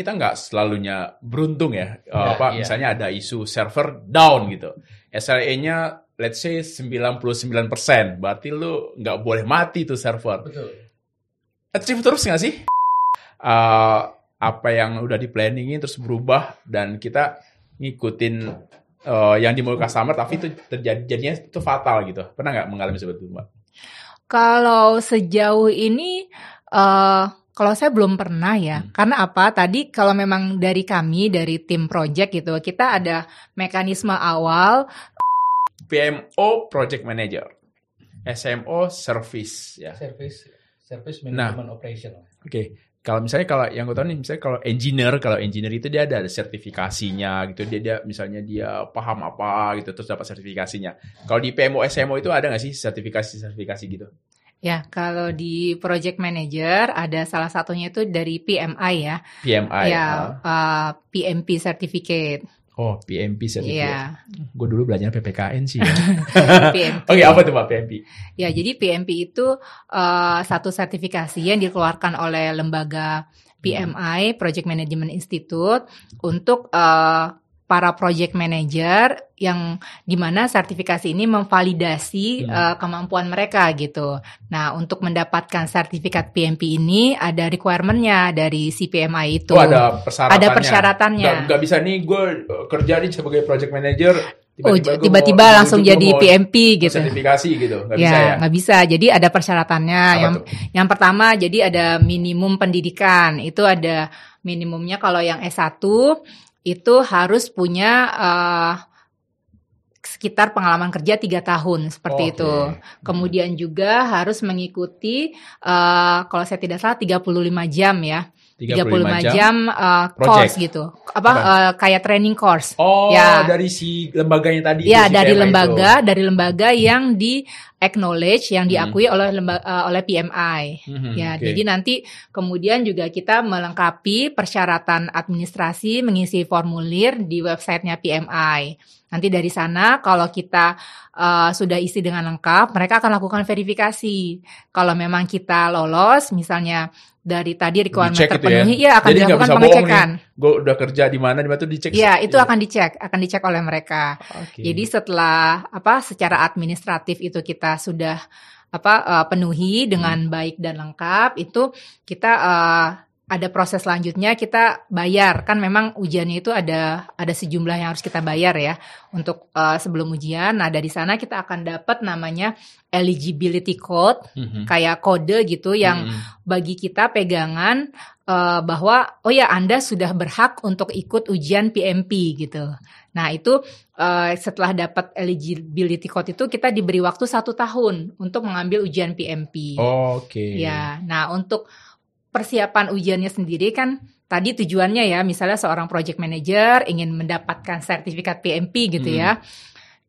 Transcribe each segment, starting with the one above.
kita nggak selalunya beruntung ya. Uh, Ya, apa iya. misalnya ada isu server down gitu. SLA-nya let's say 99%. Berarti lu nggak boleh mati tuh server. Betul. Achieve terus nggak sih? Uh, apa yang udah di planningin terus berubah dan kita ngikutin uh, yang dimau customer tapi itu terjadi jadinya itu fatal gitu. Pernah nggak mengalami seperti itu, Mbak? Kalau sejauh ini eh kalau saya belum pernah ya. Hmm. Karena apa? Tadi kalau memang dari kami dari tim project gitu, kita ada mekanisme awal PMO project manager, SMO service ya. Service service Nah. management operation. Oke, kalau misalnya kalau yang gue tahu nih, misalnya kalau engineer, kalau engineer itu dia ada sertifikasinya gitu, dia, dia misalnya dia paham apa gitu, terus dapat sertifikasinya. Kalau di PMO SMO itu ada nggak sih sertifikasi-sertifikasi gitu? Ya kalau di project manager ada salah satunya itu dari PMI ya. PMI. ya ah. eh, PMP certificate. Oh, PMP sertifikat. Ya, Gue dulu belajar PPKN sih. Ya. PMP. Oke, apa tuh Pak PMP? Ya, jadi PMP itu eh, satu sertifikasi yang dikeluarkan oleh lembaga PMI Project Management Institute untuk eh, para project manager yang di mana sertifikasi ini memvalidasi Hmm. eh, kemampuan mereka gitu. Nah, untuk mendapatkan sertifikat PMP ini ada requirement-nya dari si PMI itu. Oh, ada persyaratannya. Ada persyaratannya. Nggak, nggak bisa nih gue uh, kerja nih sebagai project manager. Oh, gua tiba-tiba mau- langsung jadi PMP gitu. Sertifikasi gitu, nggak ya, bisa ya? nggak bisa. Jadi ada persyaratannya. Apa yang tuh? yang pertama jadi ada minimum pendidikan. Itu ada minimumnya kalau yang S1 itu harus punya eh, sekitar pengalaman kerja tiga tahun seperti Oke. itu. Kemudian juga harus mengikuti eh, kalau saya tidak salah 35 jam ya. 35, jam, eh, Project. course gitu. Apa, Apa? eh, kayak training course. Oh, Ya. dari si lembaganya tadi. Ya, itu, dari lembaga, dari lembaga yang di acknowledge, yang diakui oleh lemba- eh, oleh PMI. Mhm, Ya, oke. jadi nanti kemudian juga kita melengkapi persyaratan administrasi mengisi formulir di websitenya PMI. Nanti dari sana kalau kita eh, sudah isi dengan lengkap, mereka akan lakukan verifikasi. Kalau memang kita lolos, misalnya dari tadi requirement Dicek itu terpenuhi, ya, akan Jadi dilakukan pengecekan. Gue udah kerja di mana, di mana tuh dicek. Ya, itu akan dicek, akan dicek oleh mereka. Oke. Jadi setelah apa secara administratif itu kita sudah apa eh, penuhi dengan baik dan lengkap itu kita eh, ada proses selanjutnya kita bayar kan memang ujiannya itu ada ada sejumlah yang harus kita bayar ya untuk eh, sebelum ujian. Nah dari sana kita akan dapat namanya eligibility code Mhm. kayak kode gitu yang Mhm. bagi kita pegangan eh, bahwa oh ya Anda sudah berhak untuk ikut ujian PMP gitu. Nah itu eh, setelah dapat eligibility code itu kita diberi waktu satu tahun untuk mengambil ujian PMP. Oke. Ya, nah untuk persiapan ujiannya sendiri kan tadi tujuannya ya misalnya seorang project manager ingin mendapatkan sertifikat PMP gitu Hmm. ya.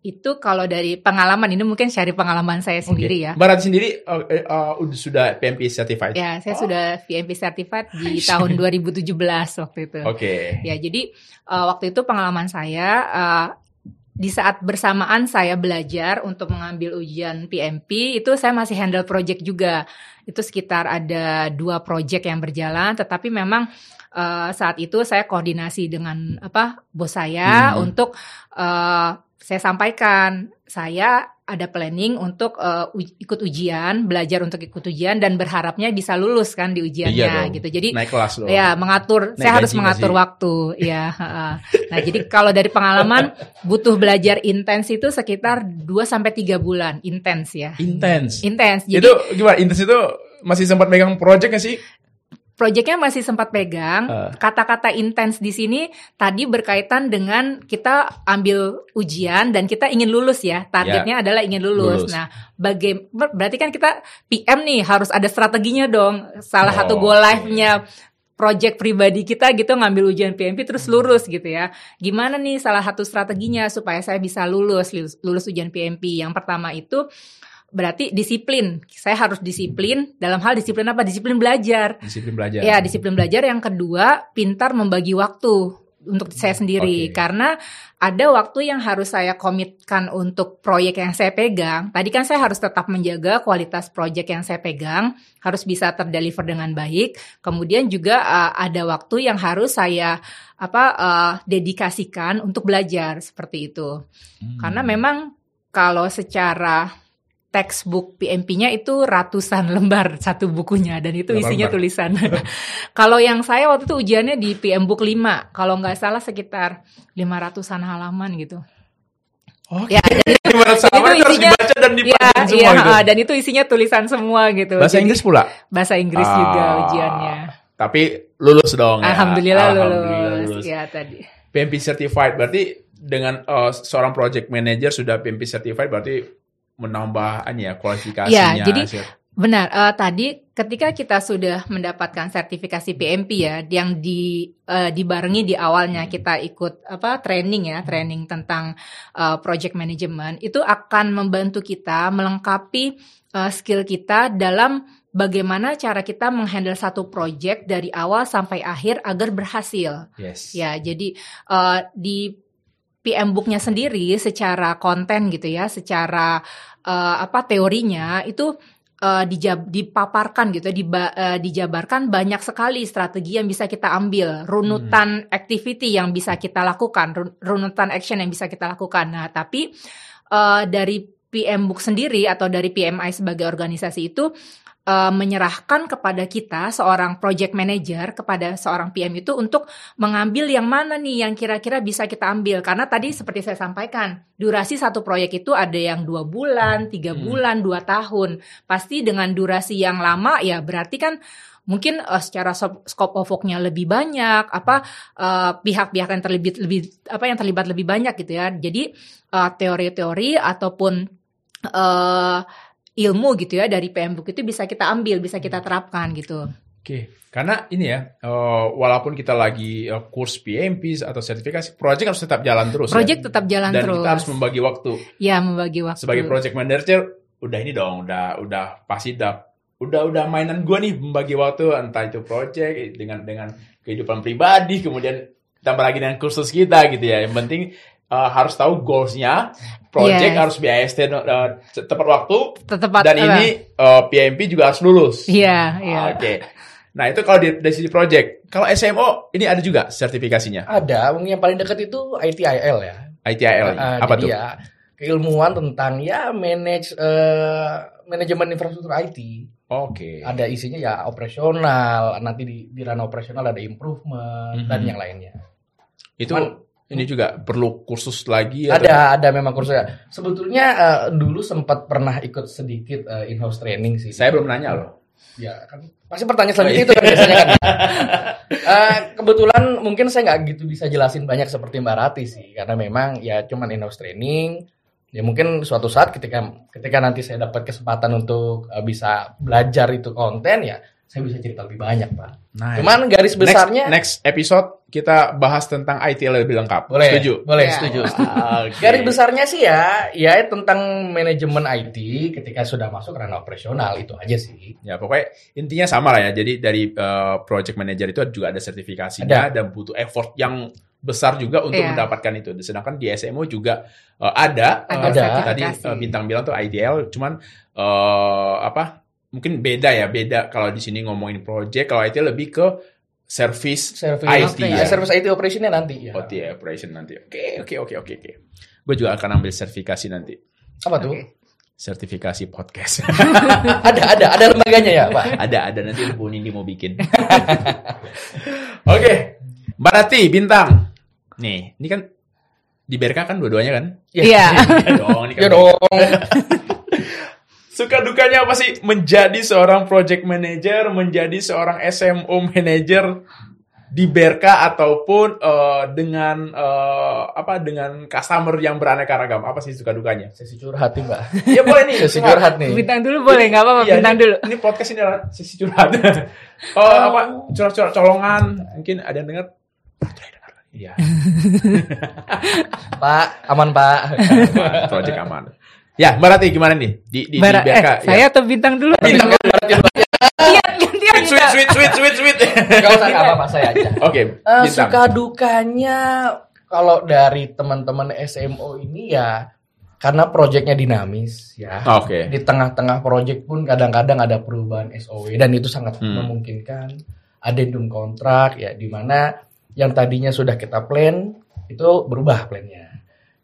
Itu kalau dari pengalaman ini mungkin cari pengalaman saya sendiri ya. Barat sendiri uh, uh, udah sudah PMP certified. Ya, saya Oh. sudah PMP certified di tahun 2017 waktu itu. Oke. Ya, jadi uh, waktu itu pengalaman saya uh, di saat bersamaan saya belajar untuk mengambil ujian PMP itu saya masih handle project juga. Itu sekitar ada dua project yang berjalan, tetapi memang uh, saat itu saya koordinasi dengan apa bos saya Hmm. untuk uh, saya sampaikan saya ada planning untuk uh, uj- ikut ujian, belajar untuk ikut ujian dan berharapnya bisa lulus kan di ujiannya Iya dong. gitu. Jadi Naik kelas loh. Ya, mengatur. Naik saya harus mengatur nggak sih? waktu. Ya. heeh. Nah, jadi kalau dari pengalaman butuh belajar intens itu sekitar 2 sampai tiga bulan intens ya. Intens. Intens. Jadi itu gimana? Intens itu masih sempat megang project nggak sih? Proyeknya masih sempat pegang. Eh. Kata-kata intens di sini tadi berkaitan dengan kita ambil ujian dan kita ingin lulus ya. Targetnya adalah ingin lulus. Lulus. Nah, baga- ber- berarti kan kita PM nih harus ada strateginya dong. Salah Oh, satu goal life-nya project pribadi kita gitu ngambil ujian PMP terus lulus gitu ya. Gimana nih salah satu strateginya supaya saya bisa lulus lulus, lulus ujian PMP? Yang pertama itu berarti disiplin. Saya harus disiplin dalam hal disiplin apa? Disiplin belajar. Disiplin belajar. Ya, disiplin belajar. Yang kedua, pintar membagi waktu untuk saya sendiri Oke. karena ada waktu yang harus saya komitkan untuk proyek yang saya pegang. Tadi kan saya harus tetap menjaga kualitas proyek yang saya pegang, harus bisa terdeliver dengan baik. Kemudian juga uh, ada waktu yang harus saya apa uh, dedikasikan untuk belajar seperti itu. Hmm. Karena memang kalau secara textbook PMP-nya itu ratusan lembar satu bukunya dan itu isinya lembar? tulisan. kalau yang saya waktu itu ujiannya di PM Book 5, kalau nggak salah sekitar 500-an halaman gitu. Oke. Ya, jadi Gimana sama itu harus isinya- dibaca dan ya, semua gitu. ah, dan itu isinya tulisan semua gitu. Bahasa Jadi, Inggris pula. bahasa Inggris juga Ah, ujiannya. Tapi lulus dong ya. Alhamdulillah, Alhamdulillah lulus. Ya tadi. PMP certified berarti dengan uh, seorang project manager sudah PMP certified berarti menambah ini ya kualifikasinya. Ya, jadi. Benar, eh, tadi ketika kita sudah mendapatkan sertifikasi PMP ya, yang di eh, dibarengi di awalnya kita ikut apa training ya, training tentang eh, project management, itu akan membantu kita melengkapi eh, skill kita dalam bagaimana cara kita menghandle satu project dari awal sampai akhir agar berhasil. yes. Ya, jadi eh, di PM booknya sendiri secara konten gitu ya, secara eh, apa teorinya itu eh, dijab- dipaparkan gitu, diba- eh, dijabarkan banyak sekali strategi yang bisa kita ambil, runutan activity yang bisa kita lakukan, run- runutan action yang bisa kita lakukan. Nah, tapi eh, dari PM book sendiri atau dari PMI sebagai organisasi itu eh, menyerahkan kepada kita seorang project manager kepada seorang PM itu untuk mengambil yang mana nih yang kira-kira bisa kita ambil. Karena tadi seperti saya sampaikan durasi satu proyek itu ada yang dua bulan tiga Hmm. bulan dua tahun. Pasti dengan durasi yang lama ya berarti kan mungkin eh, secara scope of work-nya lebih banyak apa eh, pihak-pihak yang terlibat lebih apa yang terlibat lebih banyak gitu ya. Jadi eh, teori-teori ataupun eh ilmu gitu ya dari PM Book itu bisa kita ambil bisa kita terapkan gitu Oke, karena ini ya, eh, walaupun kita lagi eh, kurs PMP atau sertifikasi, project harus tetap jalan terus. project ya? tetap jalan Dan terus kita harus membagi waktu. ya membagi waktu Sebagai project manager, udah ini dong, udah udah pasti udah udah udah mainan gua nih membagi waktu entah itu project dengan dengan kehidupan pribadi, kemudian tambah lagi dengan kursus kita gitu ya. Yang penting eh, harus tahu goalsnya, project Yes. harus BAST eh, tepat waktu, tepat dan ini eh, PMP juga harus lulus. iya iya Oke. Nah itu kalau di, dari sisi project. Kalau SMO ini ada juga sertifikasinya. Ada, mungkin yang paling dekat itu ITIL ya. ITIL. Ah, apa jadi tuh? ya keilmuan tentang ya manage eh, manajemen infrastruktur IT. Oke. Ada isinya ya operasional, nanti di, di ranah operasional ada improvement Mhm. dan yang lainnya. Itu Cuman- ini juga perlu kursus lagi atau- Ada, ada memang kursnya. Sebetulnya eh, dulu sempat pernah ikut sedikit eh, in-house training sih. Saya belum nanya loh. Ya kan pasti pertanyaan selanjutnya itu kan biasanya kan. Eh, kebetulan mungkin saya nggak gitu bisa jelasin banyak seperti Mbak Rati sih karena memang ya cuman in-house training. Ya mungkin suatu saat ketika ketika nanti saya dapat kesempatan untuk eh, bisa belajar itu konten ya saya bisa cerita lebih banyak pak. Nah, Cuman garis next, besarnya next episode kita bahas tentang ITIL lebih lengkap. boleh, Setuju? boleh Ya. setuju. setuju. Oke. Garis besarnya sih ya, ya tentang manajemen IT ketika sudah masuk ranah operasional itu aja sih. Ya pokoknya intinya sama lah ya. Jadi dari eh, project manager itu juga ada sertifikasinya dan butuh effort yang besar juga untuk Iya. mendapatkan itu. Sedangkan di SMO juga eh, ada. Ada sertifikasi. Tadi eh, bintang bilang tuh ITL, cuman eh, apa? Mungkin beda ya, beda kalau di sini ngomongin project. Kalau ITL lebih ke service Service IT ya. ya. service IT operationnya nanti ya. OT ya, operation nanti. Oke, oke, oke, oke, oke. Gue juga akan ambil sertifikasi nanti. Apa tuh? Oke. Sertifikasi podcast. ada ada ada lembaganya ya pak. ada, ada nanti Bu Nindi mau bikin. oke, Mbak Rati, bintang. Nih, ini kan di BRK kan dua-duanya kan? Iya. Iya dong, ini kan Ya dong. Suka dukanya apa sih menjadi seorang project manager, menjadi seorang SMO manager di BRK ataupun eh, dengan eh, apa dengan customer yang beraneka ragam? Apa sih suka dukanya? Sesi curhat nih mbak. Ya boleh nih. Sesi curhat nih. bintang dulu boleh nggak apa-apa Iya, bintang ini- dulu Ini podcast ini adalah sesi curhat. oh, apa curhat-curhat colongan? Mungkin ada yang dengar. Iya. Pak, aman pak. project aman. Ya, Mbak Rati gimana nih? Di, di, Bara, di BRK, eh, ya. saya atau bintang dulu? Bintang kan berarti dulu. Iya, gantian Sweet, sweet, sweet, sweet, sweet. Gak usah apa-apa saya aja. Oke, Eh, bintang. suka dukanya kalau dari teman-teman SMO ini ya karena proyeknya dinamis ya. Oke. Di tengah-tengah proyek pun kadang-kadang ada perubahan SOW dan itu sangat Hmm. memungkinkan adendum kontrak ya di mana yang tadinya sudah kita plan itu berubah plannya.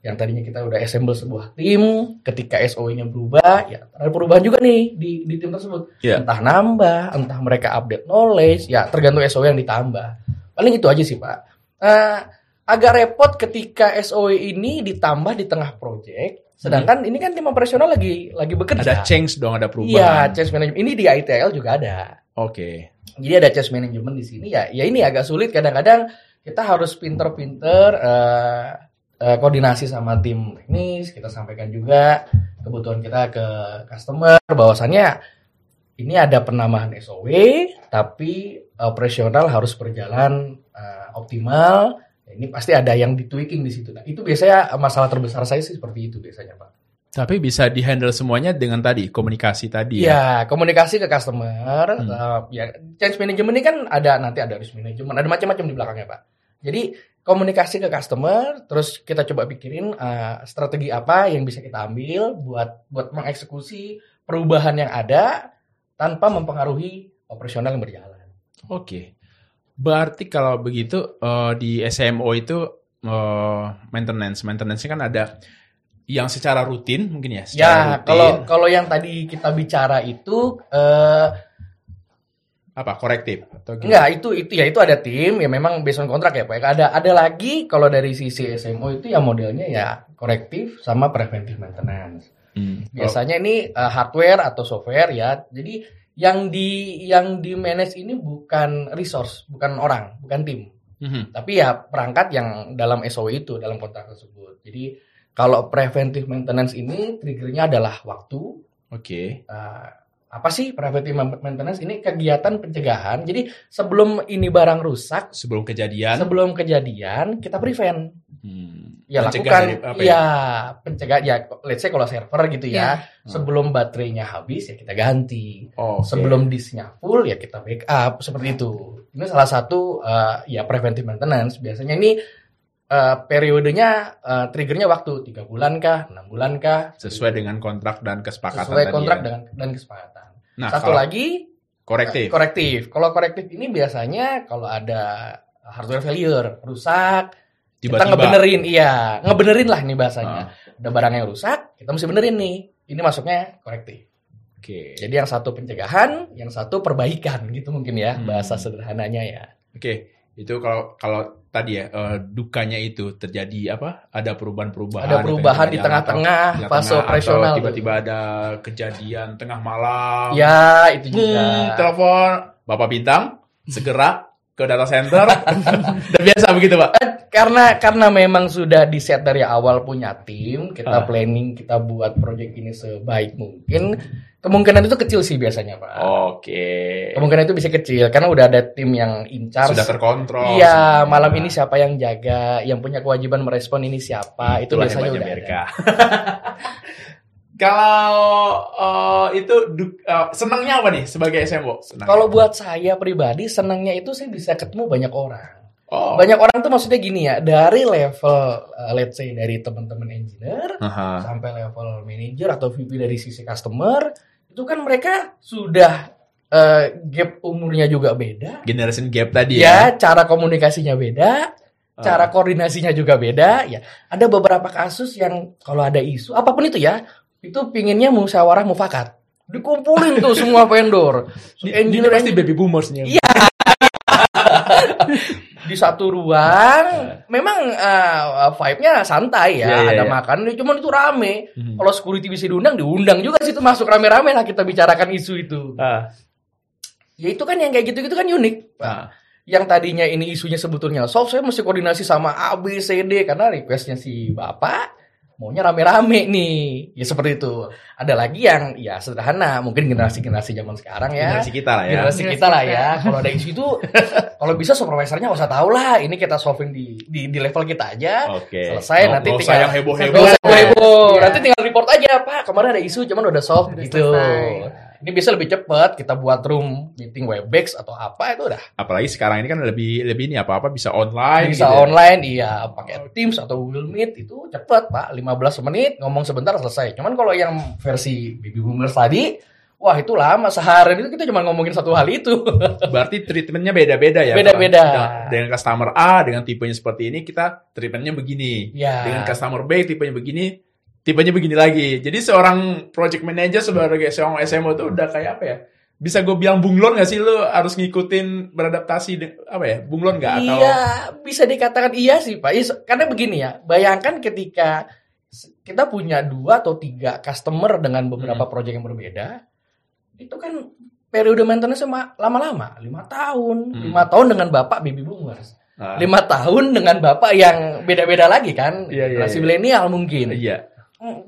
Yang tadinya kita udah assemble sebuah tim, ketika SOW-nya berubah, ya ada perubahan juga nih di, di tim tersebut. Iya. Entah nambah, entah mereka update knowledge, ya tergantung SOW yang ditambah. Paling itu aja sih Pak. Eh, agak repot ketika SOW ini ditambah di tengah project, sedangkan ini kan tim operasional lagi lagi bekerja. Ada change dong, ada Iya, perubahan. change management. Ini di ITL juga ada. Oke. Jadi ada change management di sini ya. Ya ini agak sulit kadang-kadang kita harus pinter-pinter eh, eh, koordinasi sama tim teknis. Kita sampaikan juga kebutuhan kita ke customer bahwasannya ini ada penambahan SOW tapi operasional harus berjalan eh, optimal. Ya, Ini pasti ada yang di tweaking di situ. Nah, itu biasanya masalah terbesar saya sih seperti itu biasanya, Pak. Tapi bisa dihandle semuanya dengan tadi komunikasi tadi ya. Iya, komunikasi ke customer, Hmm. uh, ya change management ini kan ada nanti ada risk management, ada macam-macam di belakangnya pak. Jadi komunikasi ke customer, terus kita coba pikirin uh, strategi apa yang bisa kita ambil buat buat mengeksekusi perubahan yang ada tanpa mempengaruhi operasional yang berjalan. Oke. Berarti kalau begitu eh, di SMO itu eh, maintenance, maintenance kan ada yang secara rutin mungkin ya. Secara Ya, rutin, kalau kalau yang tadi kita bicara itu uh, apa korektif atau gimana? Enggak, itu itu ya itu ada tim ya memang based on kontrak ya Pak. Ada ada lagi kalau dari sisi SMO itu ya modelnya ya korektif sama preventive maintenance. Hmm. Biasanya ini uh, hardware atau software ya. Jadi yang di yang di manage ini bukan resource, bukan orang, bukan tim. Mhm. Tapi ya perangkat yang dalam SOW itu dalam kontrak tersebut. Jadi kalau preventive maintenance ini triggernya adalah waktu, Oke. Uh, apa sih preventive maintenance? Ini kegiatan pencegahan. Jadi sebelum ini barang rusak Sebelum kejadian. sebelum kejadian kita prevent. Hmm, ya mencegah lakukan. dari apa ya? Pencegahan ya let's say kalau server gitu ya Hmm. sebelum baterainya habis ya kita ganti. Oh, oke. sebelum disknya full ya kita backup. Seperti itu. Ini salah satu uh, ya preventive maintenance. Biasanya ini uh, periodenya uh, triggernya waktu. Tiga bulan kah? Enam bulan kah? Sesuai dengan kontrak dan kesepakatan sesuai tadi kontrak ya. dengan dan kesepakatan Nah, satu lagi korektif. korektif. Kalau korektif ini biasanya kalau ada hardware failure, rusak, kita Tiba-tiba. ngebenerin, iya, ngebenerin lah nih bahasanya. Ah, Ada barang yang rusak, kita mesti benerin nih. Ini masuknya korektif. Oke. Jadi yang satu pencegahan, yang satu perbaikan gitu mungkin ya Hmm. bahasa sederhananya ya. Oke. Itu kalau kalau tadi ya eh, dukanya itu terjadi apa? Ada perubahan-perubahan. Ada perubahan di tengah-tengah fase operasional. tiba-tiba ada kejadian tengah malam. Ya, itu juga. Hmm, telepon Bapak Bintang segera ke data center. Dan biasa begitu, Pak. Karena karena memang sudah di set dari awal punya tim, kita Ah. planning, kita buat project ini sebaik mungkin. Kemungkinan itu kecil sih biasanya, Pak. Oke. Kemungkinan itu bisa kecil karena udah ada tim yang in charge. Sudah terkontrol. Iya, malam ini siapa yang jaga, yang punya kewajiban merespon ini siapa, itu Itulah biasanya udah ada. Kalau eh, itu eh, senangnya apa nih sebagai SMO? Senang. Kalau buat saya pribadi, senangnya itu saya bisa ketemu banyak orang. Oh. Banyak orang tuh maksudnya gini ya, dari level, uh, let's say dari teman-teman engineer, Aha. sampai level manager atau VP dari sisi customer, itu kan mereka sudah uh, gap umurnya juga beda. Generation gap tadi Ya, ya. cara komunikasinya beda, Ah. cara koordinasinya juga beda. Ya, ada beberapa kasus yang kalau ada isu apa pun itu ya, itu pinginnya musyawarah mufakat. Dikumpulin tuh semua vendor. Ini, ini Engineer- pasti baby boomers nih. Iya. Di satu ruang memang uh, vibe-nya santai ya, Iya, iya, ada iya. makan, cuman itu rame. Mhm. Kalau security bisa diundang, diundang juga situ masuk rame-rame lah kita bicarakan isu itu. Ah. Ya itu kan yang kayak gitu-gitu kan unik. Ah. Yang tadinya ini isunya sebetulnya soft, saya mesti koordinasi sama A, B, C, D karena requestnya si bapak. Maunya rame-rame nih. Ya seperti itu. Ada lagi yang ya sederhana, mungkin generasi-generasi zaman sekarang ya. Generasi kita lah ya. Generasi Generasi kita lah ya. Kalau ada isu itu, kalau bisa supervisornya usah tahu lah. Ini kita solving di di, di level kita aja. Oke. Selesai, Nggak- nanti tinggal- yang heboh-heboh. Gak usah heboh. Iya. Nanti tinggal report aja, Pak. Kemarin ada isu, cuman udah solve Udah gitu. selesai. Ini bisa lebih cepat. Kita buat room meeting Webex atau apa itu udah Apalagi sekarang ini kan lebih lebih ini apa-apa bisa online bisa gitu ya. online. Iya, pakai Teams atau Google Meet itu cepet, Pak. 15 menit ngomong sebentar selesai. Cuman kalau yang versi baby boomers tadi, wah itu lama seharian itu kita cuma ngomongin satu hal itu. Berarti treatmentnya beda-beda ya. Beda-beda. Dengan, dengan customer A dengan tipenya seperti ini kita treatmentnya begini. ya. Dengan customer B tipenya begini, tipenya begini lagi. Jadi seorang project manager sebagai seorang SMO itu udah kayak apa ya? Bisa gue bilang bunglon gak sih lu harus ngikutin beradaptasi de- apa ya? Bunglon gak atau Iya, bisa dikatakan iya sih Pak. Iya, Karena begini ya, bayangkan ketika kita punya dua atau tiga customer dengan beberapa Hmm. proyek yang berbeda, itu kan periode maintenance lama-lama, lima tahun, Hmm. lima tahun dengan bapak baby boomers, Nah, lima tahun dengan bapak yang beda-beda lagi kan, Iya, iya, generasi iya. milenial mungkin. Iya.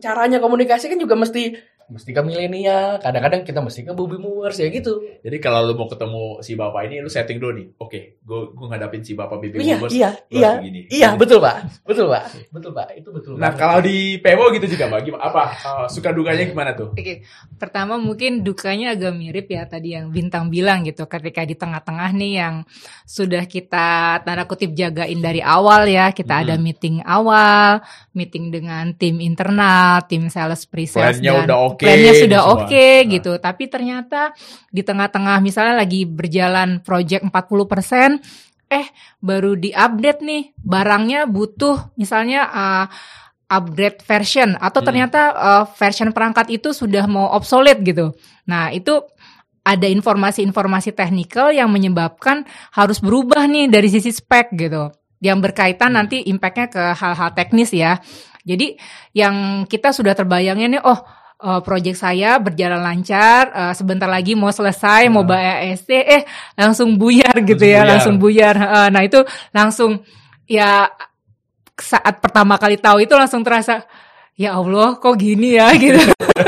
Caranya komunikasi kan juga mesti mesti ke milenial, kadang-kadang kita mesti ke baby boomers ya gitu. Jadi kalau lu mau ketemu si bapak ini, lu setting dulu nih. Oke, gue gue ngadapin si bapak baby Iya, boomers. iya, lu iya, begini. iya, betul pak, betul pak, betul pak, itu betul. Nah banget. kalau di PMO gitu juga mbak, gimana? Apa uh, suka duganya gimana tuh? Oke, pertama mungkin dukanya agak mirip ya tadi yang Bintang bilang gitu. Ketika di tengah-tengah nih yang sudah kita tanda kutip jagain dari awal ya, kita ada Mhm. meeting awal, meeting dengan tim internal, tim sales pre-sales Plannya dan udah oke plannya ini sudah oke Nah. gitu. Tapi ternyata di tengah-tengah misalnya lagi berjalan project 40%, eh baru di-update nih barangnya butuh misalnya uh, upgrade version atau Hmm. ternyata uh, version perangkat itu sudah mau obsolete gitu. Nah, itu ada informasi-informasi teknikal yang menyebabkan harus berubah nih dari sisi spek gitu. Yang berkaitan Hmm. nanti impactnya ke hal-hal teknis ya. Jadi yang kita sudah terbayangnya nih, oh uh, project saya berjalan lancar, uh, sebentar lagi mau selesai, mau bayar AST, eh langsung buyar gitu Langsung ya, buyar. langsung buyar. Uh, nah itu langsung ya saat pertama kali tahu itu langsung terasa ya Allah kok gini ya gitu.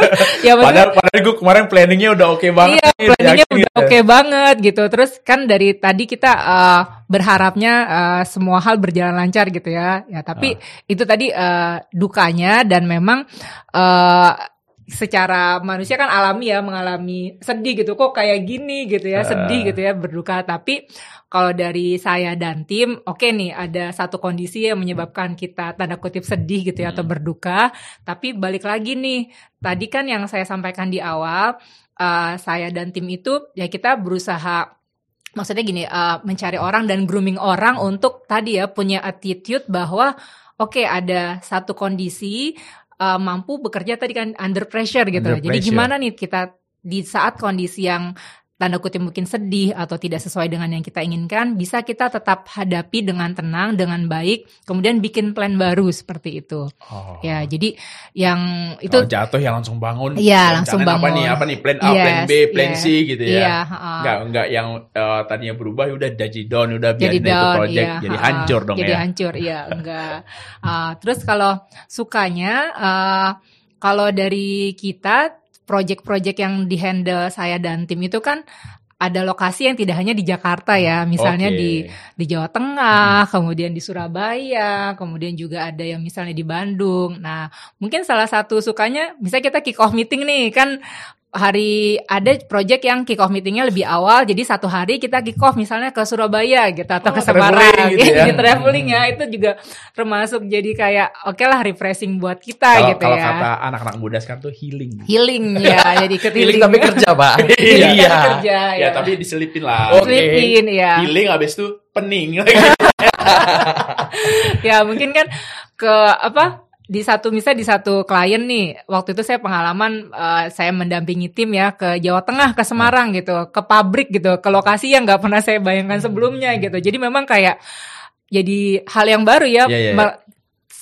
ya Padahal, padahal gue kemarin planningnya udah oke banget. Iya, nih, planningnya udah gitu. oke banget gitu. Terus kan dari tadi kita uh, berharapnya uh, semua hal berjalan lancar gitu ya. Ya tapi Ah. itu tadi uh, dukanya dan memang uh, secara manusia kan alami ya mengalami sedih gitu kok kayak gini gitu ya Ah. sedih gitu ya berduka tapi kalau dari saya dan tim oke nih ada satu kondisi yang menyebabkan kita tanda kutip sedih gitu ya atau Hmm. berduka tapi balik lagi nih tadi kan yang saya sampaikan di awal uh, saya dan tim itu ya kita berusaha maksudnya gini uh, mencari orang dan grooming orang untuk tadi ya punya attitude bahwa oke ada satu kondisi uh, mampu bekerja tadi kan under pressure gitu Under jadi pressure. gimana nih kita di saat kondisi yang tanda kutip mungkin sedih atau tidak sesuai dengan yang kita inginkan bisa kita tetap hadapi dengan tenang dengan baik kemudian bikin plan baru seperti itu Oh. ya jadi yang itu Kalau jatuh ya langsung bangun. Iya, langsung Jangan Apa bangun. nih? Apa nih? Plan A, plan Yes, B, plan yeah. C gitu ya. iya ha-ha. Enggak, enggak yang uh, tadinya berubah ya udah jadi down, udah jadi biarin itu project iya, jadi hancur dong jadi ya. hancur, iya enggak. Ah, terus kalau sukanya, ah, kalau dari kita project-project yang dihandle saya dan tim itu kan ada lokasi yang tidak hanya di Jakarta ya, misalnya Oke. di di Jawa Tengah, kemudian di Surabaya, kemudian juga ada yang misalnya di Bandung. Nah, mungkin salah satu sukanya bisa kita kick off meeting nih kan hari ada project yang kick off meetingnya lebih awal jadi satu hari kita kick off misalnya ke Surabaya gitu atau Oh, ke Semarang gitu gitu, ya. traveling ya itu juga termasuk jadi kayak oke lah refreshing buat kita Kalau gitu kalau ya kata anak-anak muda sekarang tuh healing. healing ya jadi ikut Healing healing tapi kerja pak. Iya. Iya, kerja Ya, ya, tapi diselipin lah. Oke. Selipin, ya Healing habis itu pening. ya mungkin kan ke apa di satu misalnya di satu klien nih waktu itu saya pengalaman eh, saya mendampingi tim ya ke Jawa Tengah ke Semarang gitu ke pabrik gitu ke lokasi yang nggak pernah saya bayangkan sebelumnya gitu. Jadi memang kayak jadi hal yang baru ya iya, Ma- Kak,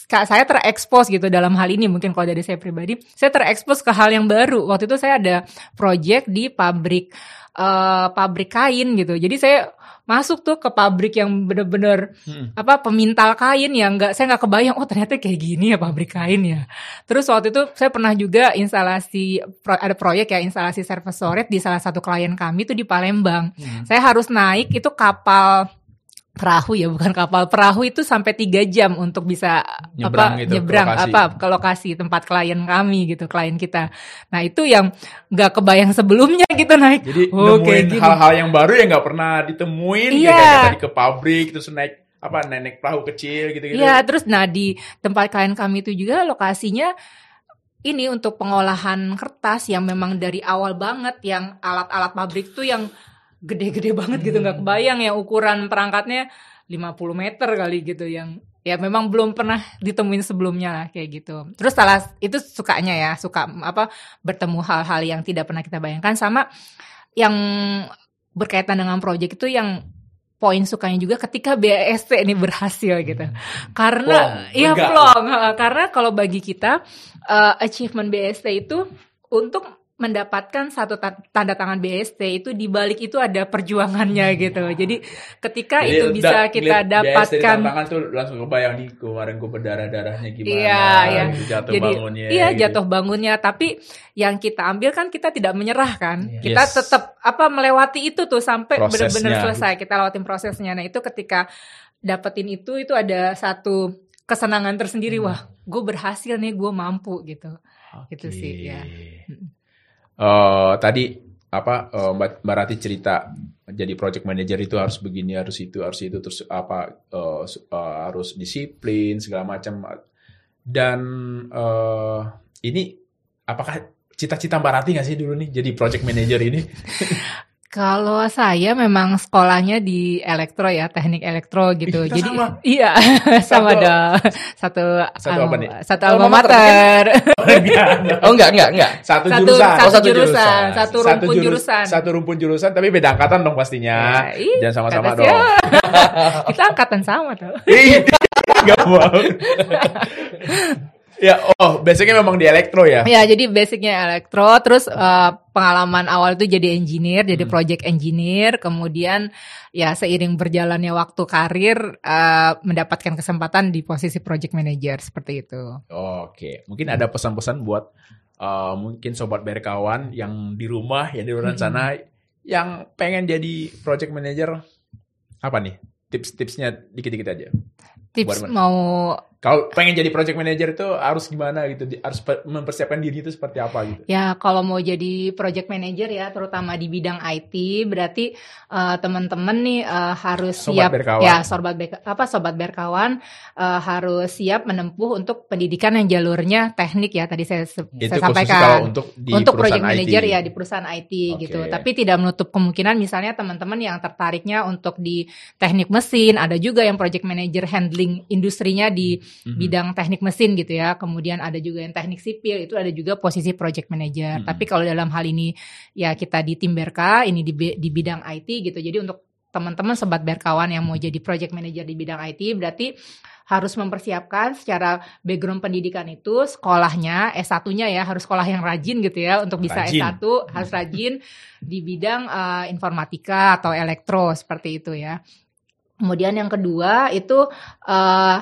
saya terekspos gitu dalam hal ini mungkin kalau dari saya pribadi, saya terekspos ke hal yang baru. Waktu itu saya ada project di pabrik uh, pabrik kain gitu. Jadi saya masuk tuh ke pabrik yang bener-bener Hmm. apa pemintal kain yang nggak saya nggak kebayang oh ternyata kayak gini ya pabrik kain ya. Terus waktu itu saya pernah juga instalasi pro- ada proyek ya instalasi service di salah satu klien kami itu di Palembang. Hmm. Saya harus naik itu kapal perahu ya bukan kapal perahu itu sampai tiga jam untuk bisa Nyebrang apa gitu, ke nyebrang lokasi. apa ke lokasi tempat klien kami gitu klien kita nah itu yang nggak kebayang sebelumnya gitu naik Jadi Oh, nemuin hal-hal yang baru yang nggak pernah ditemuin, Iya. kayak tadi ke pabrik terus naik apa naik perahu kecil gitu-gitu. Iya, terus nah di tempat klien kami itu juga lokasinya ini untuk pengolahan kertas yang memang dari awal banget yang alat-alat pabrik tuh yang gede-gede banget gitu nggak kebayang yang ukuran perangkatnya 50 meter kali gitu yang ya memang belum pernah ditemuin sebelumnya lah kayak gitu. Terus salah itu sukanya ya, suka apa bertemu hal-hal yang tidak pernah kita bayangkan sama yang berkaitan dengan proyek itu yang poin sukanya juga ketika BAST ini berhasil gitu. Karena Plong, lega. plong, karena kalau bagi kita uh, achievement BAST itu untuk mendapatkan satu ta- tanda tangan BST itu di balik itu ada perjuangannya gitu. Jadi ketika Jadi itu bisa kita dapatkan tantangan tuh langsung kebayang nih kemarin gue berdarah-darahnya gimana. Iya, iya. gitu, Jatuh Jadi bangunnya. iya gitu. jatuh bangunnya, tapi yang kita ambil kan kita tidak menyerah kan. Iya. Kita Yes. tetap apa melewati itu tuh sampai benar-benar selesai. Kita lewatin prosesnya. Nah, itu ketika dapetin itu itu ada satu kesenangan tersendiri. Hmm. Wah, gue berhasil nih, gue mampu gitu. Gitu sih, ya. Eh, tadi apa eh, Mbak Rati cerita jadi project manager itu harus begini, harus itu, harus itu, terus apa su- eh, harus disiplin segala macam. Dan eh, ini apakah cita-cita Mbak Rati nggak sih dulu nih jadi project manager ini? Kalau saya memang sekolahnya di elektro ya, teknik elektro gitu. Kita Jadi sama. iya sama Satu- dong. Satu Satu apa nih? Satu Alma mater, mater. Oh enggak, enggak, enggak. Satu, Satu- jurusan. satu Oh, satu jurusan, jurusan. satu rumpun jurus- jurusan. Satu rumpun jurusan, tapi beda angkatan dong pastinya. Ya, ih, Jangan sama-sama dong. Kita angkatan sama tuh. Ih, Gak mau. Ya, oh, basicnya memang di elektro ya. Ya, jadi basicnya elektro, terus eh, pengalaman awal itu jadi engineer, jadi Hmm. project engineer, kemudian ya seiring berjalannya waktu karir eh, mendapatkan kesempatan di posisi project manager seperti itu. Oke, mungkin ada pesan-pesan buat uh, mungkin sobat berkawan yang di rumah, yang di luar Mm-mm. sana, yang pengen jadi project manager, apa nih tips-tipsnya dikit-dikit aja. Tips Buat- mau Kalau pengen jadi project manager itu harus gimana gitu, Di- harus pe- mempersiapkan diri itu seperti apa gitu. Ya, kalau mau jadi project manager ya, terutama di bidang IT, berarti eh, teman-teman nih eh, harus Sobat siap berkawan. ya, sobat bek- apa sobat berkawan eh, harus siap menempuh untuk pendidikan yang jalurnya teknik ya. Tadi saya, se- Itu saya sampaikan. kalau untuk di untuk project manager IT. ya di perusahaan IT Oke. gitu. Tapi tidak menutup kemungkinan misalnya teman-teman yang tertariknya untuk di teknik mesin, ada juga yang project manager handling industrinya di Mhm. bidang teknik mesin gitu ya. Kemudian ada juga yang teknik sipil, itu ada juga posisi project manager. Mhm. Tapi kalau dalam hal ini ya kita di tim Berka, ini di di bidang IT gitu. Jadi untuk teman-teman sobat berkawan yang mau jadi project manager di bidang IT berarti harus mempersiapkan secara background pendidikan itu sekolahnya S1-nya ya harus sekolah yang rajin gitu ya untuk bisa Rajin. S1 harus rajin di bidang eh, informatika atau elektro seperti itu ya. Kemudian yang kedua itu eh,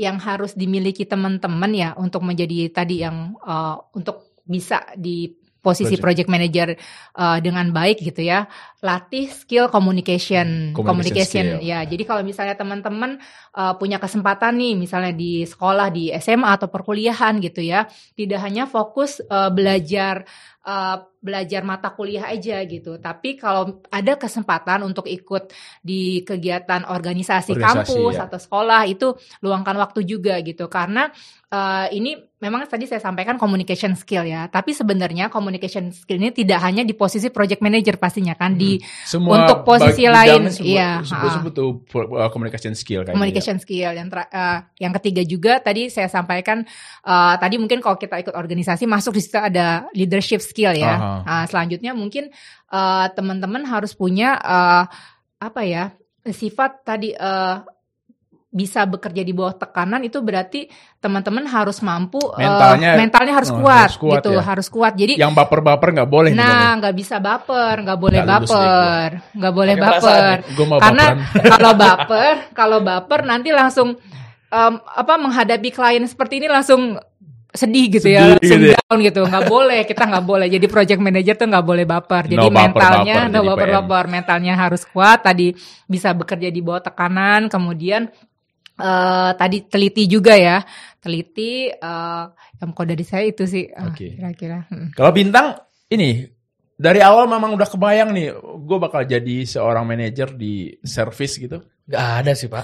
yang harus dimiliki teman-teman ya untuk menjadi tadi yang eh, untuk bisa di posisi Project. project manager eh, dengan baik gitu ya latih skill communication Communication skill. ya jadi kalau misalnya teman-teman eh, punya kesempatan nih misalnya di sekolah di SMA atau perkuliahan gitu ya tidak hanya fokus eh, belajar eh, belajar mata kuliah aja gitu tapi kalau ada kesempatan untuk ikut di kegiatan organisasi, Organisasi, kampus ya. atau sekolah itu luangkan waktu juga gitu karena eh, ini memang tadi saya sampaikan communication skill ya tapi sebenarnya communication skill ini tidak hanya di posisi project manager pastinya kan di Semua untuk posisi lain, iya, semua tuh uh, communication skill kayaknya. communication skill yang ter- eh, yang ketiga juga tadi saya sampaikan eh, tadi mungkin kalau kita ikut organisasi masuk di situ ada leadership skill ya. Aha. Nah, selanjutnya mungkin eh, teman-teman harus punya eh, apa ya sifat tadi eh, bisa bekerja di bawah tekanan itu berarti teman-teman harus mampu Mentalnya- mentalnya harus oh, kuat, harus kuat gitu, ya. harus kuat. Jadi Yang baper-baper nggak boleh? Nah, nggak bisa baper, nggak boleh deh baper, nggak boleh perasaan baper. ya. Karena kalau baper, kalau baper nanti langsung em, apa menghadapi klien seperti ini langsung sedih gitu Sedih ya, langsung gitu ya. down gitu. Nggak boleh, kita nggak boleh. Jadi project manager tuh nggak boleh baper. Jadi No mentalnya, no jadi baper baper, mentalnya harus kuat. Tadi bisa bekerja di bawah tekanan, kemudian eh tadi teliti juga ya, teliti. eh yang kode dari saya itu sih, Oke. kira-kira. Mm. Kalau bintang ini dari awal memang udah kebayang nih, gue bakal jadi seorang manajer di service gitu. Gak ada sih pak.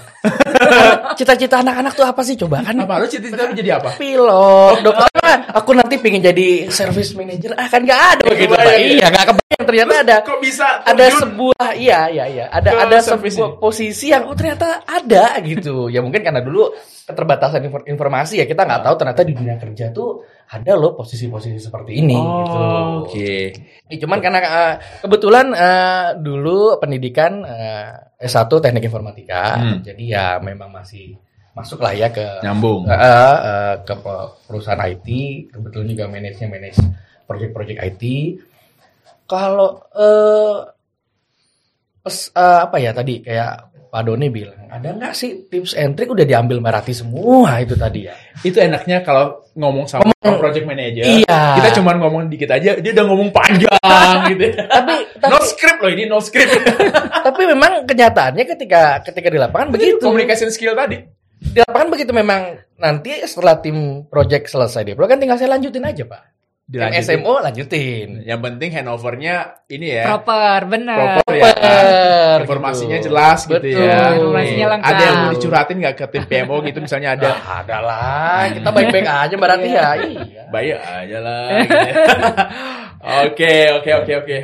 Cita-cita anak-anak tuh apa sih coba kan? Apa lu cita-cita jadi apa? Pilot, dokter. Ah, Aku nanti pengen jadi service manager. Ah kan gak ada begitu pak. ya? Iya gak kebayang ternyata ada. Kok bisa Ada sebuah iya iya iya ada ada service sebuah posisi yang oh ternyata ada gitu ya mungkin karena dulu keterbatasan infor- informasi ya kita nggak tahu ternyata di dunia kerja tuh ada loh posisi-posisi seperti ini gitu. Oh, Oke. Ya, cuman karena eh, kebetulan eh, dulu pendidikan eh, S1 teknik informatika, Hmm. jadi ya memang masih masuk lah ya ke Nyambung. eh, eh, ke pe- perusahaan IT, kebetulan juga manage manage project-project IT. Kalau eh, pes- eh, apa ya tadi kayak Pak Doni bilang, ada nggak sih tips and trick udah diambil Marati semua itu tadi ya? Itu enaknya kalau ngomong sama Ngomong- project manager. Iya. Kita cuma ngomong dikit aja, dia udah ngomong panjang gitu. Tapi tapi, No script loh ini, no script. tapi memang kenyataannya ketika ketika di lapangan begitu. Communication skill tadi. di lapangan begitu memang nanti setelah tim project selesai di kan tinggal saya lanjutin aja pak Dilanjutin. SMO lanjutin Yang penting handovernya ini ya. Proper, benar. Proper ya. Proper, Informasinya gitu. jelas gitu Betul. ya. Informasinya lengkap. Ada yang mau dicurhatin nggak ke tim PMO gitu misalnya ada. ada ada lah kita baik baik aja berarti ya iya Baik aja lah. gitu ya. Oke, oke, oke, oke.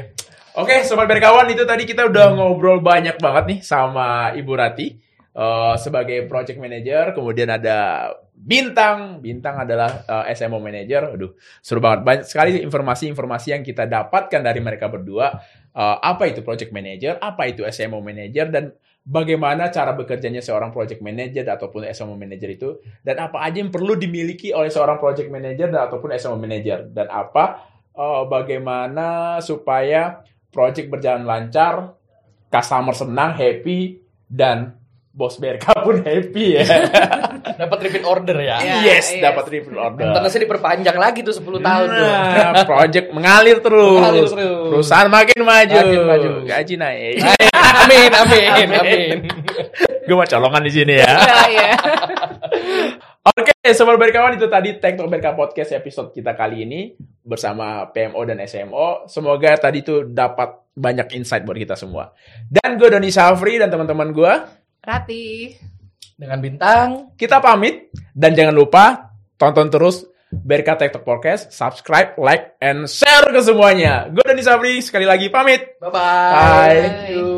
Oke, sobat berkawan itu tadi kita udah ngobrol banyak banget nih sama Ibu Rati eh, sebagai project manager. Kemudian ada Bintang, Bintang adalah eh, SMO manager. Aduh, seru banget. Banyak sekali informasi-informasi yang kita dapatkan dari mereka berdua. Eh, apa itu project manager? Apa itu SMO manager? Dan bagaimana cara bekerjanya seorang project manager ataupun SMO manager itu dan apa aja yang perlu dimiliki oleh seorang project manager dan ataupun SMO manager dan apa eh, bagaimana supaya project berjalan lancar, customer senang, happy dan bos BRK pun happy ya. dapat repeat order ya Iya, yes, yes. dapat repeat order. Maintenance diperpanjang lagi tuh 10 tahun tuh Nah, project mengalir terus. Mengalir terus. Perusahaan makin maju. Makin maju. Gaji naik. amin amin amin Gue mau colongan di sini ya. Iya, iya. Oke, sobat berkawan itu tadi Tektok Berka Podcast episode kita kali ini bersama PMO dan SMO. Semoga tadi itu dapat banyak insight buat kita semua. Dan gue Doni Safri dan teman-teman gue, Rati. Dengan bintang kita pamit dan jangan lupa tonton terus Berka Tektok Podcast, subscribe, like, and share ke semuanya. Gue Doni Safri sekali lagi pamit. bye bye Bye. Thank you.